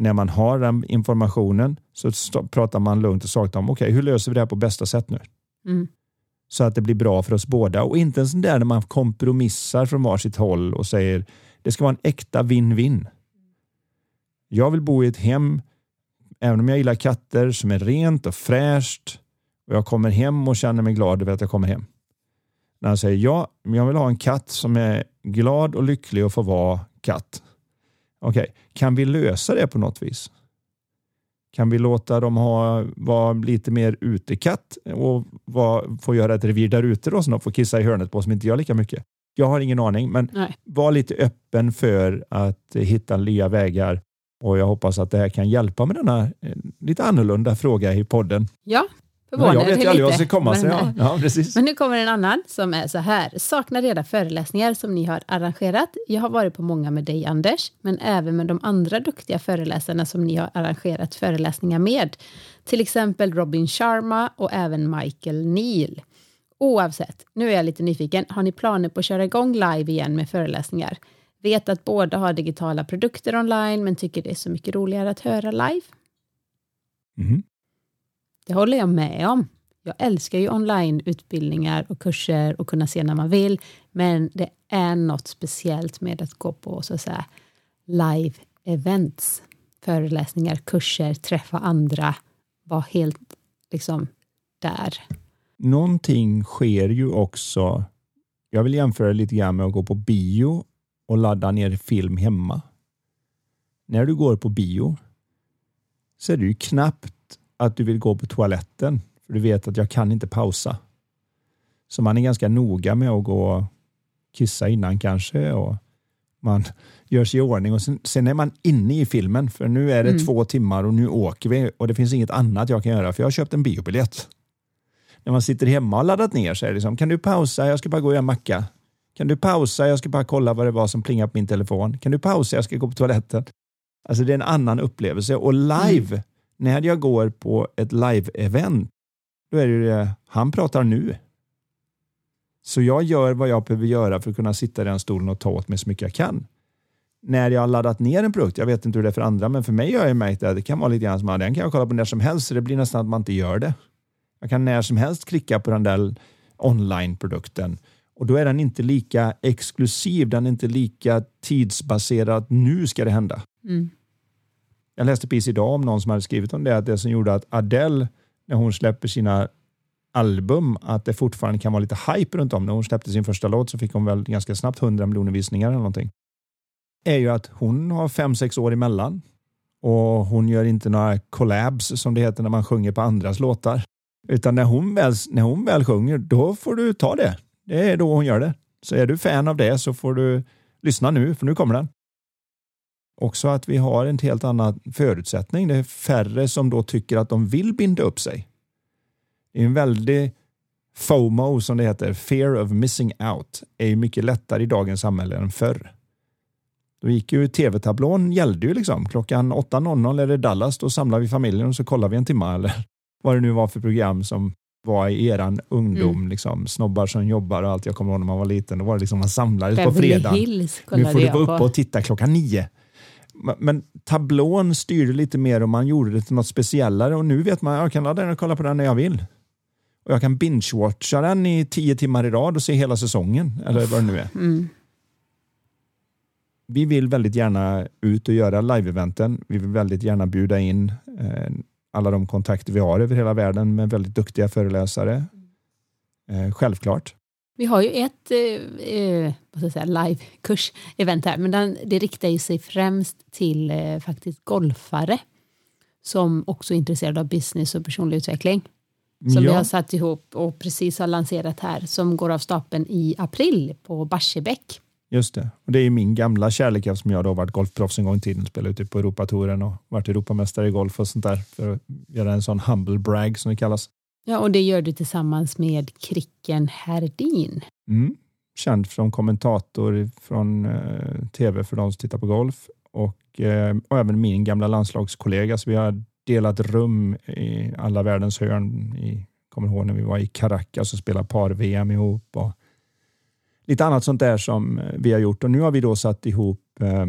När man har den informationen så pratar man lugnt och sakta om okej, hur löser vi det här på bästa sätt nu? Mm. så att det blir bra för oss båda och inte en sån där när man kompromissar från varsitt håll och säger det ska vara en äkta win-win. Jag vill bo i ett hem, även om jag gillar katter, som är rent och fräscht och jag kommer hem och känner mig glad över att jag kommer hem. När han säger ja, jag vill ha en katt som är glad och lycklig och får vara katt. Okej, kan vi lösa det på något vis? Kan vi låta dem ha, vara lite mer utekatt och vara, få göra ett revir där ute då som de får kissa i hörnet på som inte gör lika mycket? Jag har ingen aning, men Nej. var lite öppen för att hitta nya vägar och jag hoppas att det här kan hjälpa med denna eh, lite annorlunda fråga i podden. Ja, Förvånade jag vet ju aldrig vad som ska komma. Men, ja, eh, ja, precis. Men nu kommer en annan som är så här. Saknar reda föreläsningar som ni har arrangerat. Jag har varit på många med dig Anders, men även med de andra duktiga föreläsarna som ni har arrangerat föreläsningar med. Till exempel Robin Sharma och även Michael Neal. Oavsett, nu är jag lite nyfiken. Har ni planer på att köra igång live igen med föreläsningar? Vet att båda har digitala produkter online, men tycker det är så mycket roligare att höra live. Mhm. Det håller jag med om. Jag älskar ju onlineutbildningar och kurser och kunna se när man vill. Men det är något speciellt med att gå på så att säga live events, föreläsningar, kurser, träffa andra, vara helt liksom där. Någonting sker ju också. Jag vill jämföra lite grann med att gå på bio och ladda ner film hemma. När du går på bio så är det ju knappt att du vill gå på toaletten för du vet att jag kan inte pausa. Så man är ganska noga med att gå och kissa innan kanske och man gör sig i ordning och sen, sen är man inne i filmen för nu är det Mm. två timmar och nu åker vi och det finns inget annat jag kan göra för jag har köpt en biobiljett när man sitter hemma och laddat ner så är det liksom, kan du pausa, jag ska bara gå och göra macka. Kan du pausa, jag ska bara kolla vad det var som plingade på min telefon. Kan du pausa, jag ska gå på toaletten. Alltså det är en annan upplevelse och live, när jag går på ett live-event, då är det ju det, han pratar nu. Så jag gör vad jag behöver göra för att kunna sitta i den stolen och ta åt mig så mycket jag kan. När jag har laddat ner en produkt, jag vet inte hur det är för andra, men för mig har jag märkt att det kan vara lite grann som att den kan jag kolla på när som helst, så det blir nästan att man inte gör det. Jag kan när som helst klicka på den där online-produkten och då är den inte lika exklusiv, den är inte lika tidsbaserad. Nu ska det hända. Mm. Jag läste precis idag om någon som hade skrivit om det, att det som gjorde att Adele, när hon släpper sina album, att det fortfarande kan vara lite hype runt om. När hon släppte sin första låt så fick hon väl ganska snabbt 100 miljoner visningar eller någonting. Är ju att hon har fem sex år emellan och hon gör inte några collabs som det heter när man sjunger på andras låtar. Utan när hon väl, när hon väl sjunger, då får du ta det. Det är då hon gör det. Så är du fan av det så får du lyssna nu, för nu kommer den. Också att vi har en helt annan förutsättning. Det är färre som då tycker att de vill binda upp sig. Det är en väldig FOMO som det heter, fear of missing out, är ju mycket lättare i dagens samhälle än förr. Då gick ju tv-tablån gällde ju liksom. Klockan 8.00 är det Dallas, då samlar vi familjen och så kollar vi en timme eller vad det nu var för program som var i eran ungdom, Mm. liksom, snobbar som jobbar och allt. Jag kommer ihåg när man var liten, då var det liksom man samlades på Beverly fredag. Hills Nu får du vara på. uppe och titta klockan nio. Men- tablån styrde lite mer och man gjorde det till något speciellare och nu vet man jag kan ladda den och kolla på den när jag vill. Och jag kan binge-watcha den i tio timmar i rad och se hela säsongen eller vad det nu är. Mm. Vi vill väldigt gärna ut och göra live-eventen. Vi vill väldigt gärna bjuda in eh, alla de kontakter vi har över hela världen med väldigt duktiga föreläsare. Eh, självklart. Vi har ju ett eh, eh, vad ska jag säga, live-kurs-event här, men den, det riktar ju sig främst till eh, faktiskt golfare som också är intresserade av business och personlig utveckling. Som vi Ja. har satt ihop och precis har lanserat här, som går av stapeln i april på Barsebäck. Just det. Och det är min gamla kärlek eftersom jag då varit golfproffs en gång i tiden. Spelat ute på Europatouren och varit Europamästare i golf och sånt där. För att göra en sån humble brag som det kallas. Ja, och det gör du tillsammans med Kricken Herdin. Mm. Känd som kommentator från eh, tv för de som tittar på golf. Och och, eh, och även min gamla landslagskollega. Så vi har delat rum i alla världens hörn. I, kommer ihåg när vi var i Caracas och spelade par-VM ihop. Och lite annat sånt där som eh, vi har gjort. Och nu har vi då satt ihop eh,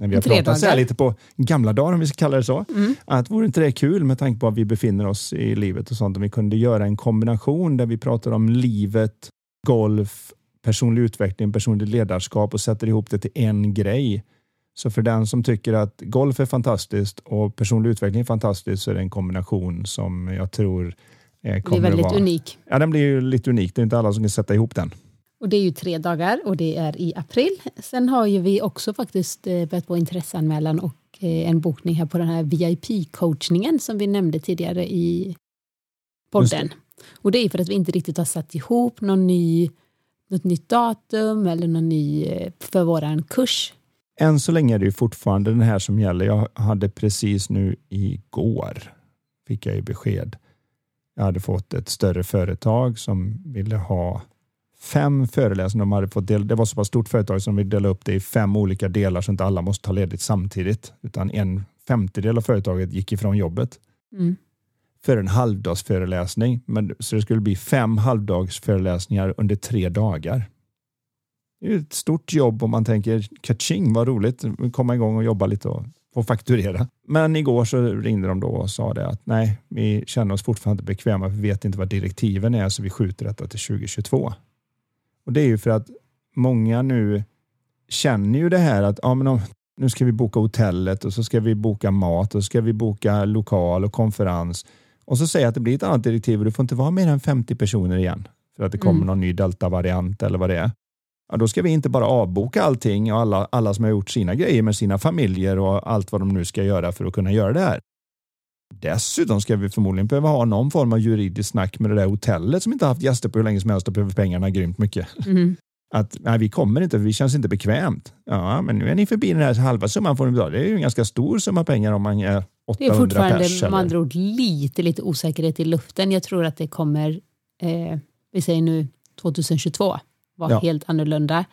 när vi har pratat så här lite på gamla dagar, om vi ska kalla det så, mm. att vore inte det kul med tanke på att vi befinner oss i livet och sånt, om vi kunde göra en kombination där vi pratar om livet, golf, personlig utveckling, personligt ledarskap och sätter ihop det till en grej. Så för den som tycker att golf är fantastiskt och personlig utveckling är fantastiskt så är det en kombination som jag tror eh, kommer Det är väldigt vara, unik. Ja, den blir ju lite unik. Det är inte alla som kan sätta ihop den. Och det är ju tre dagar och det är i april. Sen har ju vi också faktiskt eh, börjat få intresseanmälan och eh, en bokning här på den här VIP-coachningen som vi nämnde tidigare i podden. Det. Och det är för att vi inte riktigt har satt ihop någon ny, något nytt datum eller någon ny eh, för våran kurs. Än så länge är det ju fortfarande den här som gäller. Jag hade precis nu igår fick jag ju besked. Jag hade fått ett större företag som ville ha fem föreläsningar. De hade fått del, det var så pass stort företag som vi delade upp det i fem olika delar så inte alla måste ta ledigt samtidigt. Utan en femtedel av företaget gick ifrån jobbet. Mm. För en halvdagsföreläsning. Men, så det skulle bli fem halvdagsföreläsningar under tre dagar. Det är ett stort jobb om man tänker kaching vad roligt, komma igång och jobba lite och få fakturera. Men igår så ringde de då och sa det att nej, vi känner oss fortfarande inte bekväma, vi vet inte vad direktiven är så vi skjuter detta till 2022. Och Det är ju för att många nu känner ju det här att ja, men om, nu ska vi boka hotellet och så ska vi boka mat och så ska vi boka lokal och konferens. Och så säger att det blir ett annat direktiv och du får inte vara mer än 50 personer igen för att det kommer mm. någon ny delta-variant eller vad det är. Ja, då ska vi inte bara avboka allting och alla, alla som har gjort sina grejer med sina familjer och allt vad de nu ska göra för att kunna göra det här. Dessutom ska vi förmodligen behöva ha någon form av juridiskt snack med det där hotellet som inte haft gäster på hur länge som helst och behöver pengarna grymt mycket. Mm. Att nej, vi kommer inte, för vi känns inte bekvämt. Ja, men nu är ni förbi den här halva summan får ni betala. Det är ju en ganska stor summa pengar om man är 800 pers. Det är fortfarande pers, med andra ord lite, lite osäkerhet i luften. Jag tror att det kommer, eh, vi säger nu 2022, vara ja. helt annorlunda.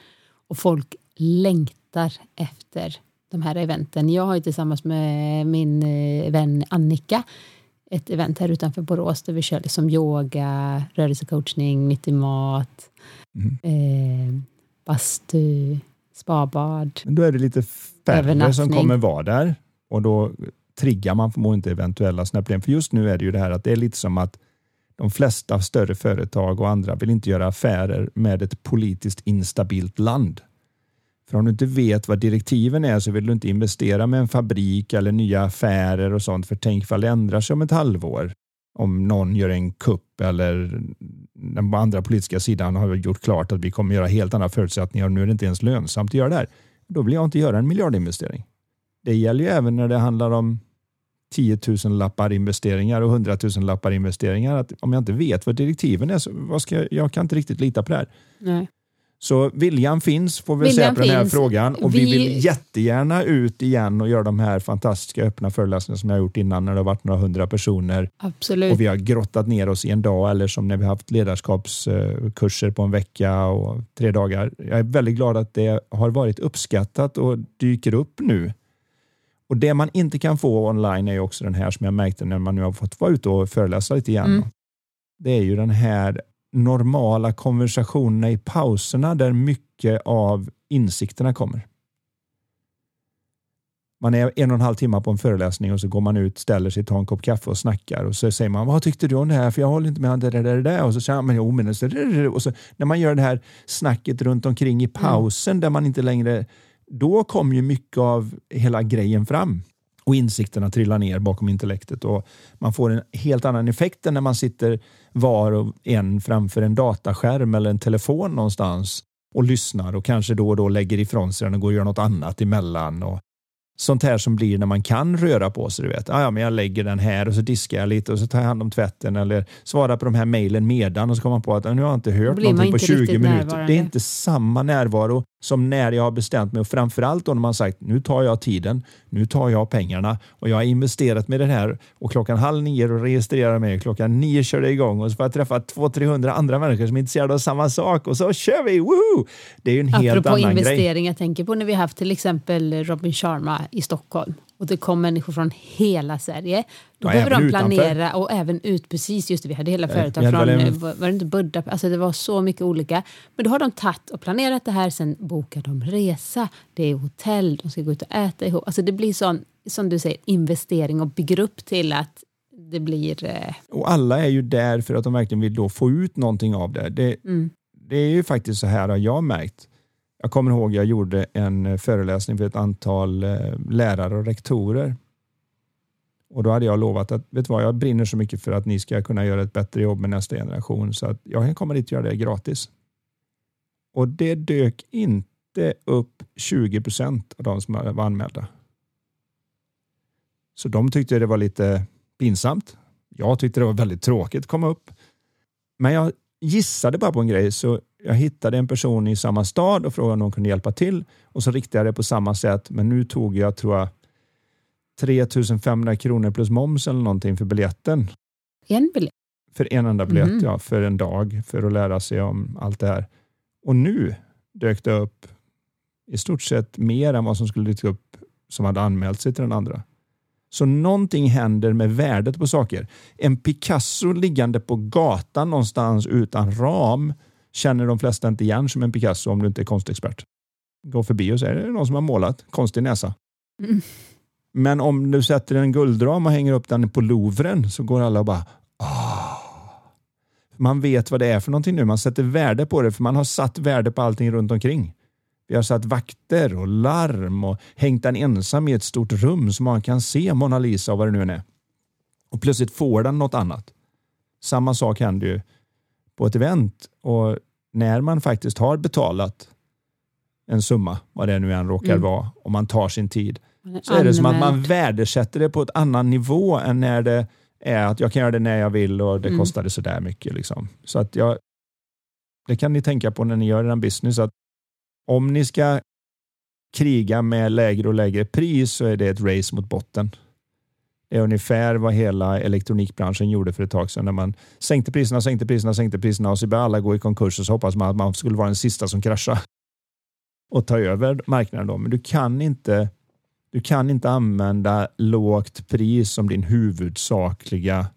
Och folk längtar efter de här eventen. Jag har ju tillsammans med min eh, vän Annika ett event här utanför Borås där vi kör liksom yoga, rörelsecoachning, nyttig mat, mm. eh, bastu, spabad. Då är det lite färre som kommer vara där och då triggar man förmodligen inte eventuella snöplen. För just nu är det ju det här att det är lite som att de flesta större företag och andra vill inte göra affärer med ett politiskt instabilt land. För om du inte vet vad direktiven är så vill du inte investera med en fabrik eller nya affärer och sånt. För tänk ifall det ändrar sig om ett halvår. Om någon gör en kupp eller den andra politiska sidan har gjort klart att vi kommer göra helt andra förutsättningar och nu är det inte ens lönsamt att göra det här. Då vill jag inte göra en miljardinvestering. Det gäller ju även när det handlar om 10 000 lappar investeringar och 100 000 lappar investeringar. Att om jag inte vet vad direktiven är så vad ska jag, jag kan inte riktigt lita på det här. Nej. Så viljan finns får vi säga på den här finns. frågan och vi... vi... vill jättegärna ut igen och göra de här fantastiska öppna föreläsningarna som jag har gjort innan när det har varit några hundra personer. Absolut. Och vi har grottat ner oss i en dag eller som när vi har haft ledarskapskurser på en vecka och tre dagar. Jag är väldigt glad att det har varit uppskattat och dyker upp nu. Och Det man inte kan få online är också den här som jag märkte när man nu har fått vara ute och föreläsa lite grann. Mm. Det är ju den här normala konversationerna i pauserna där mycket av insikterna kommer. Man är en och en halv timme på en föreläsning och så går man ut, ställer sig, tar en kopp kaffe och snackar och så säger man vad tyckte du om det här? För jag håller inte med det där, det där. Och så säger man jo, men det och så när man gör det här snacket runt omkring i pausen mm. där man inte längre då kommer ju mycket av hela grejen fram och insikterna trillar ner bakom intellektet och man får en helt annan effekt än när man sitter var och en framför en dataskärm eller en telefon någonstans och lyssnar och kanske då och då lägger ifrån sig den och går och gör något annat emellan. Och sånt här som blir när man kan röra på sig. Du vet. Ah, ja, men jag lägger den här och så diskar jag lite och så tar jag hand om tvätten eller svarar på de här mejlen medan och så kommer man på att nu har jag inte hört någonting på 20 minuter. Det är inte samma närvaro som när jag har bestämt mig och framförallt då när man sagt nu tar jag tiden, nu tar jag pengarna och jag har investerat med det här och klockan halv nio och registrerar mig klockan nio kör det igång och så får jag träffa 200-300 andra människor som är intresserade av samma sak och så kör vi! Woohoo! Det är ju en Apropå helt annan investering, grej. jag tänker på när vi haft till exempel Robin Sharma i Stockholm och det kom människor från hela Sverige. Då Ja, behöver de utanför. planera och även ut, precis just det, vi hade hela vi företag hade från, en- eh, var var det inte Budapest, alltså det var så mycket olika. Men då har de tagit och planerat det här, sen bokar de resa, det är hotell, de ska gå ut och äta ihop. Alltså det blir sån, som du säger, investering och bygger upp till att det blir... Eh, Och alla är ju där för att de verkligen vill då få ut någonting av det. Det, mm, det är ju faktiskt så här har jag märkt. Jag kommer ihåg jag gjorde en eh, föreläsning för ett antal eh, lärare och rektorer. Och då hade jag lovat att vet vad, jag brinner så mycket för att ni ska kunna göra ett bättre jobb med nästa generation så att jag kan komma dit och göra det gratis. Och det dök inte upp 20 procent av de som var anmälda. Så de tyckte det var lite pinsamt. Jag tyckte det var väldigt tråkigt att komma upp. Men jag gissade bara på en grej så jag hittade en person i samma stad och frågade om de kunde hjälpa till och så riktade jag det på samma sätt men nu tog jag tror jag 3500 kronor plus moms eller någonting för biljetten. en biljett. För en enda biljett, Mhm. ja, för en dag för att lära sig om allt det här. Och nu dök det upp i stort sett mer än vad som skulle dyka upp som hade anmält sig till den andra. Så någonting händer med värdet på saker. En Picasso liggande på gatan någonstans utan ram känner de flesta inte igen som en Picasso om du inte är konstexpert. Gå förbi och säger det är någon som har målat konstig näsa. Mm. Men om du sätter en guldram och hänger upp den på Louvren så går alla och bara ah. Man vet vad det är för någonting nu. Man sätter värde på det för man har satt värde på allting runt omkring. Vi har satt vakter och larm och hängt den ensam i ett stort rum så man kan se Mona Lisa och vad det nu än är. Och plötsligt får den något annat. Samma sak händer ju på ett event och när man faktiskt har betalat en summa, vad det nu än råkar Mm. vara, och man tar sin tid, så är det som att man värdesätter det på ett annan nivå än när det är att jag kan göra det när jag vill och det Mm. kostar det sådär mycket. Liksom. Så att jag, det kan ni tänka på när ni gör en business, att om ni ska kriga med lägre och lägre pris så är det ett race mot botten. Det är ungefär vad hela elektronikbranschen gjorde för ett tag sedan när man sänkte priserna, sänkte priserna, sänkte priserna och så började alla gå i konkurs och så hoppas man att man skulle vara den sista som kraschar och ta över marknaden. Då. Men du kan inte du kan inte använda lågt pris som din huvudsakliga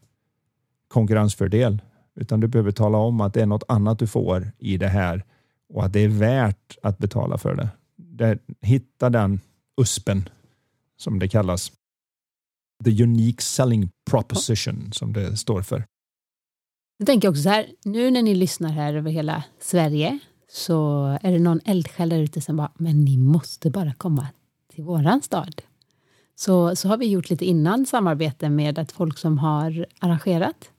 konkurrensfördel. Utan du behöver tala om att det är något annat du får i det här och att det är värt att betala för det. det hitta den USPen som det kallas. The Unique Selling Proposition som det står för. Jag tänker också så här, nu när ni lyssnar här över hela Sverige så är det någon eldsjäl där ute som bara, men ni måste bara komma till våran stad. Så, så har vi gjort lite innan samarbete med att folk som har arrangerat,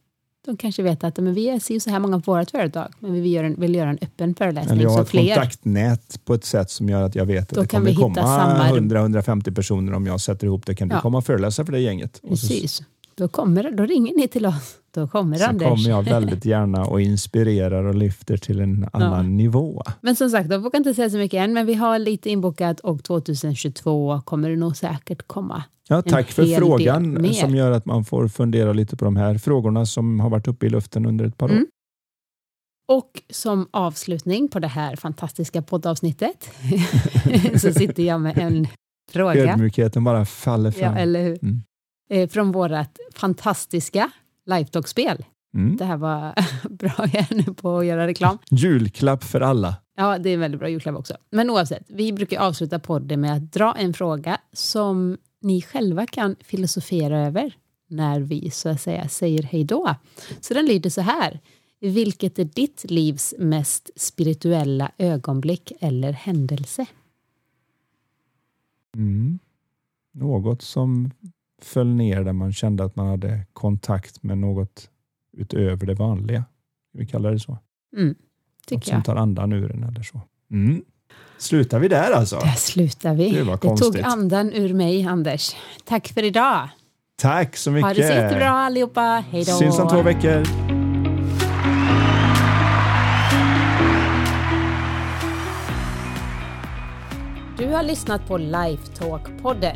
de kanske vet att men vi är så här många på vårt företag, men vi vill göra en, vill göra en öppen föreläsning Eller jag har ett fler. kontaktnät på ett sätt som gör att jag vet att Då det kan kommer komma samma- 100-150 personer om jag sätter ihop det. Kan du Ja. komma och föreläsa för det gänget? Och så- Precis. Då, kommer, då ringer ni till oss. Då kommer så Anders. kommer jag väldigt gärna och inspirerar och lyfter till en annan nivå. Men som sagt, jag vågar inte säga så mycket än, men vi har lite inbokat och 2022 kommer det nog säkert komma. Ja, tack för frågan som gör att man får fundera lite på de här frågorna som har varit uppe i luften under ett par år. Mm. Och som avslutning på det här fantastiska poddavsnittet så sitter jag med en fråga. Ödmjukheten bara faller Ja, fram. eller hur? Mm. Eh, Från vårt fantastiska Lifetalk-spel. Mm. Det här var bra, jag är nu på att göra reklam. Julklapp för alla. Ja, det är en väldigt bra julklapp också. Men oavsett, vi brukar avsluta podden med att dra en fråga som ni själva kan filosofera över när vi så att säga säger hej då. Så den lyder så här. Vilket är ditt livs mest spirituella ögonblick eller händelse? Mm. Något som föll ner där man kände att man hade kontakt med något utöver det vanliga. Vi kallar det så. Mm, Något tycker som jag. tar andan ur en eller så. Mm. Slutar vi där alltså? Där slutar vi. Det var tog konstigt. andan ur mig, Anders. Tack för idag. Tack så mycket. Ha det så jättebra allihopa. Hej då. Syns om två veckor. Du har lyssnat på Lifetalk-podden.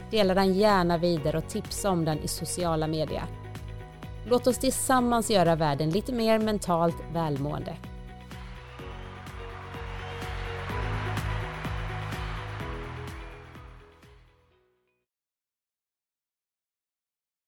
Dela den gärna vidare och tipsa om den i sociala medier. Låt oss tillsammans göra världen lite mer mentalt välmående.